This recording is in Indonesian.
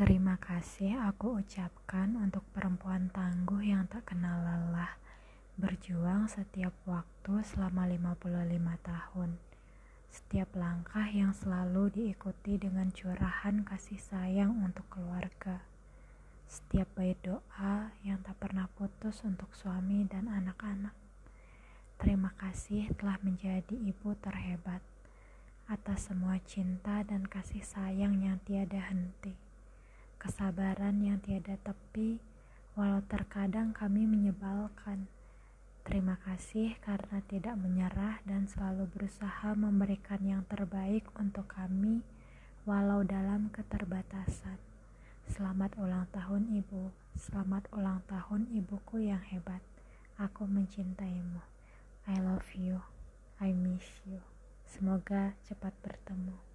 Terima kasih aku ucapkan untuk perempuan tangguh yang tak kenal lelah, berjuang setiap waktu selama 55 tahun. Setiap langkah yang selalu diikuti dengan curahan kasih sayang untuk keluarga. Setiap bait doa yang tak pernah putus untuk suami dan anak-anak. Terima kasih telah menjadi ibu terhebat atas semua cinta dan kasih sayang yang tiada henti kesabaran yang tiada tepi, walau terkadang kami menyebalkan. Terima kasih karena tidak menyerah dan selalu berusaha memberikan yang terbaik untuk kami, walau dalam keterbatasan. Selamat ulang tahun, Ibu. Selamat ulang tahun, ibuku yang hebat. Aku mencintaimu. I love you. I miss you. Semoga cepat bertemu.